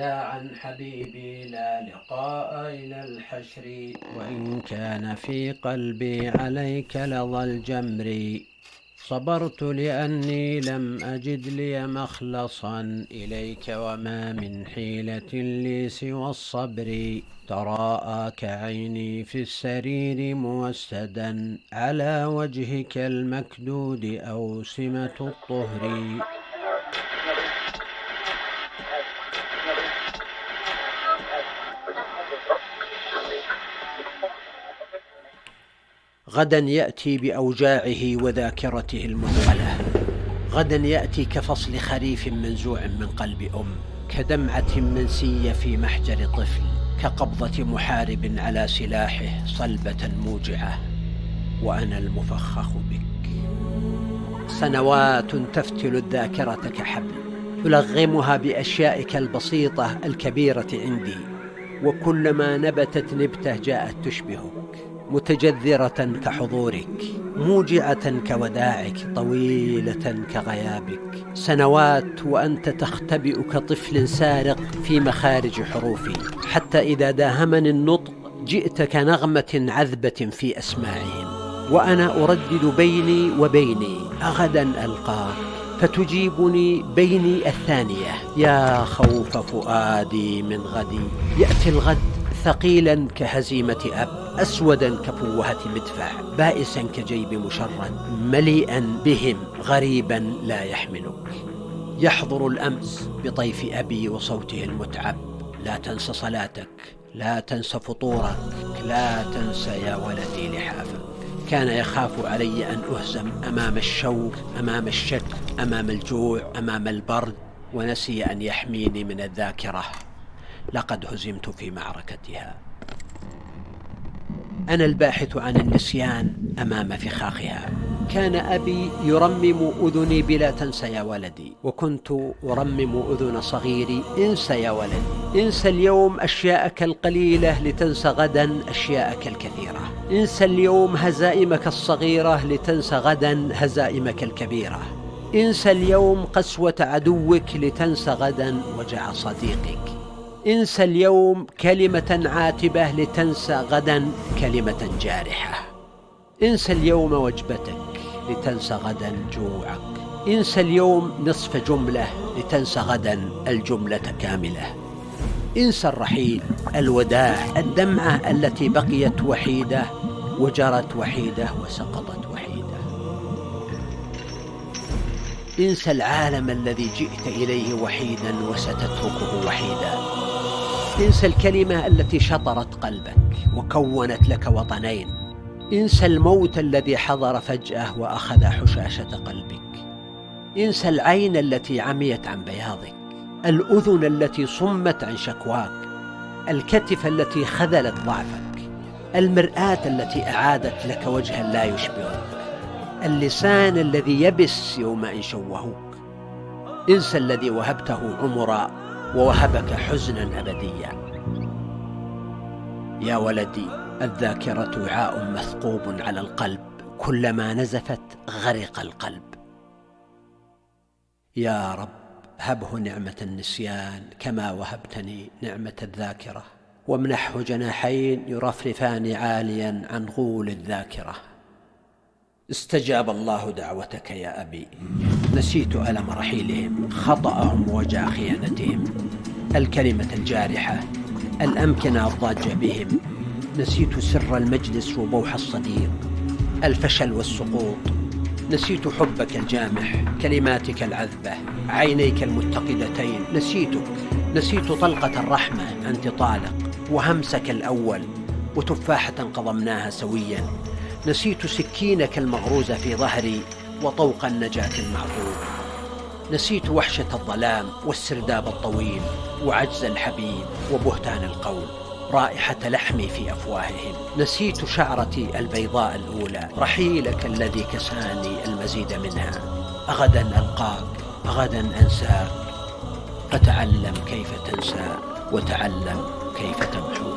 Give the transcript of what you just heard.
وداعا حبيبي لا لقاء إلى الحشر. وإن كان في قلبي عليك لظى الجمر. صبرت لأني لم أجد لي مخلصا إليك وما من حيلة لي سوى الصبر. تراءاك عيني في السرير موسدا على وجهك المكدود أوسمة الطهر. غدا يأتي بأوجاعه وذاكرته المثقله غدا يأتي كفصل خريف منزوع من قلب أم كدمعة منسية في محجر طفل كقبضة محارب على سلاحه صلبة موجعة. وأنا المفخخ بك. سنوات تفتل الذاكرة كحبل تلغمها بأشيائك البسيطة الكبيرة عندي. وكلما نبتت نبتة جاءت تشبهك. متجذرة كحضورك موجعة كوداعك طويلة كغيابك. سنوات وأنت تختبئ كطفل سارق في مخارج حروفي. حتى إذا داهمني النطق جئت كنغمة عذبة في أسماعهم. وأنا أردد بيني وبيني أغدا ألقاك فتجيبني بيني الثانية. يا خوف فؤادي من غدي يأتي الغد ثقيلا كهزيمة أب. أسودا كفوهة مدفع بائسا كجيب مشرد مليئا بهم غريبا لا يحملك يحضر الأمس بطيف أبي وصوته المتعب. لا تنس صلاتك لا تنس فطورك لا تنسى يا ولدي لحافك. كان يخاف علي أن أهزم أمام الشوك أمام الشك أمام الجوع أمام البرد ونسي أن يحميني من الذاكرة. لقد هزمت في معركتها. أنا الباحث عن النسيان أمام فخاخها. كان أبي يرمم أذني بلا تنسى يا ولدي وكنت أرمم أذن صغيري انسى يا ولدي انسى اليوم أشياءك القليلة لتنسى غدا أشياءك الكثيرة انسى اليوم هزائمك الصغيرة لتنسى غدا هزائمك الكبيرة. انسى اليوم قسوة عدوك لتنسى غدا وجع صديقك. انسى اليوم كلمة عاتبة لتنسى غدا كلمة جارحة. انسى اليوم وجبتك لتنسى غدا جوعك. انسى اليوم نصف جملة لتنسى غدا الجملة كاملة. انسى الرحيل الوداع الدمعة التي بقيت وحيدة وجرت وحيدة وسقطت وحيدة. انسى العالم الذي جئت إليه وحيدا وستتركه وحيدا. انسى الكلمة التي شطرت قلبك وكونت لك وطنين. انسى الموت الذي حضر فجأة وأخذ حشاشة قلبك. انسى العين التي عميت عن بياضك. الأذن التي صمت عن شكواك. الكتف التي خذلت ضعفك. المرآة التي أعادت لك وجها لا يشبهك. اللسان الذي يبس يوم إن شوهوك. انسى الذي وهبته عمرا ووهبك حزنا أبديا. يا ولدي الذاكرة وعاء مثقوب على القلب كلما نزفت غرق القلب. يا رب هبه نعمة النسيان كما وهبتني نعمة الذاكرة. وامنحه جناحين يرفرفان عاليا عن غول الذاكرة. استجاب الله دعوتك يا أبي. نسيت ألم رحيلهم خطأهم ووجع خيانتهم. الكلمة الجارحة الأمكنة الضاجة بهم. نسيت سر المجلس وبوح الصديق. الفشل والسقوط. نسيت حبك الجامح كلماتك العذبة عينيك المتقدتين. نسيتك نسيت طلقة الرحمة أنت طالق وهمسك الأول وتفاحة قضمناها سويا. نسيت سكينك المغروزة في ظهري وطوق النجاة المعقول. نسيت وحشة الظلام والسرداب الطويل وعجز الحبيب وبهتان القول. رائحة لحمي في أفواههم. نسيت شعرتي البيضاء الأولى. رحيلك الذي كساني المزيد منها. أغدا ألقاك أغدا أنساك. فتعلم كيف تنسى وتعلم كيف تمحو.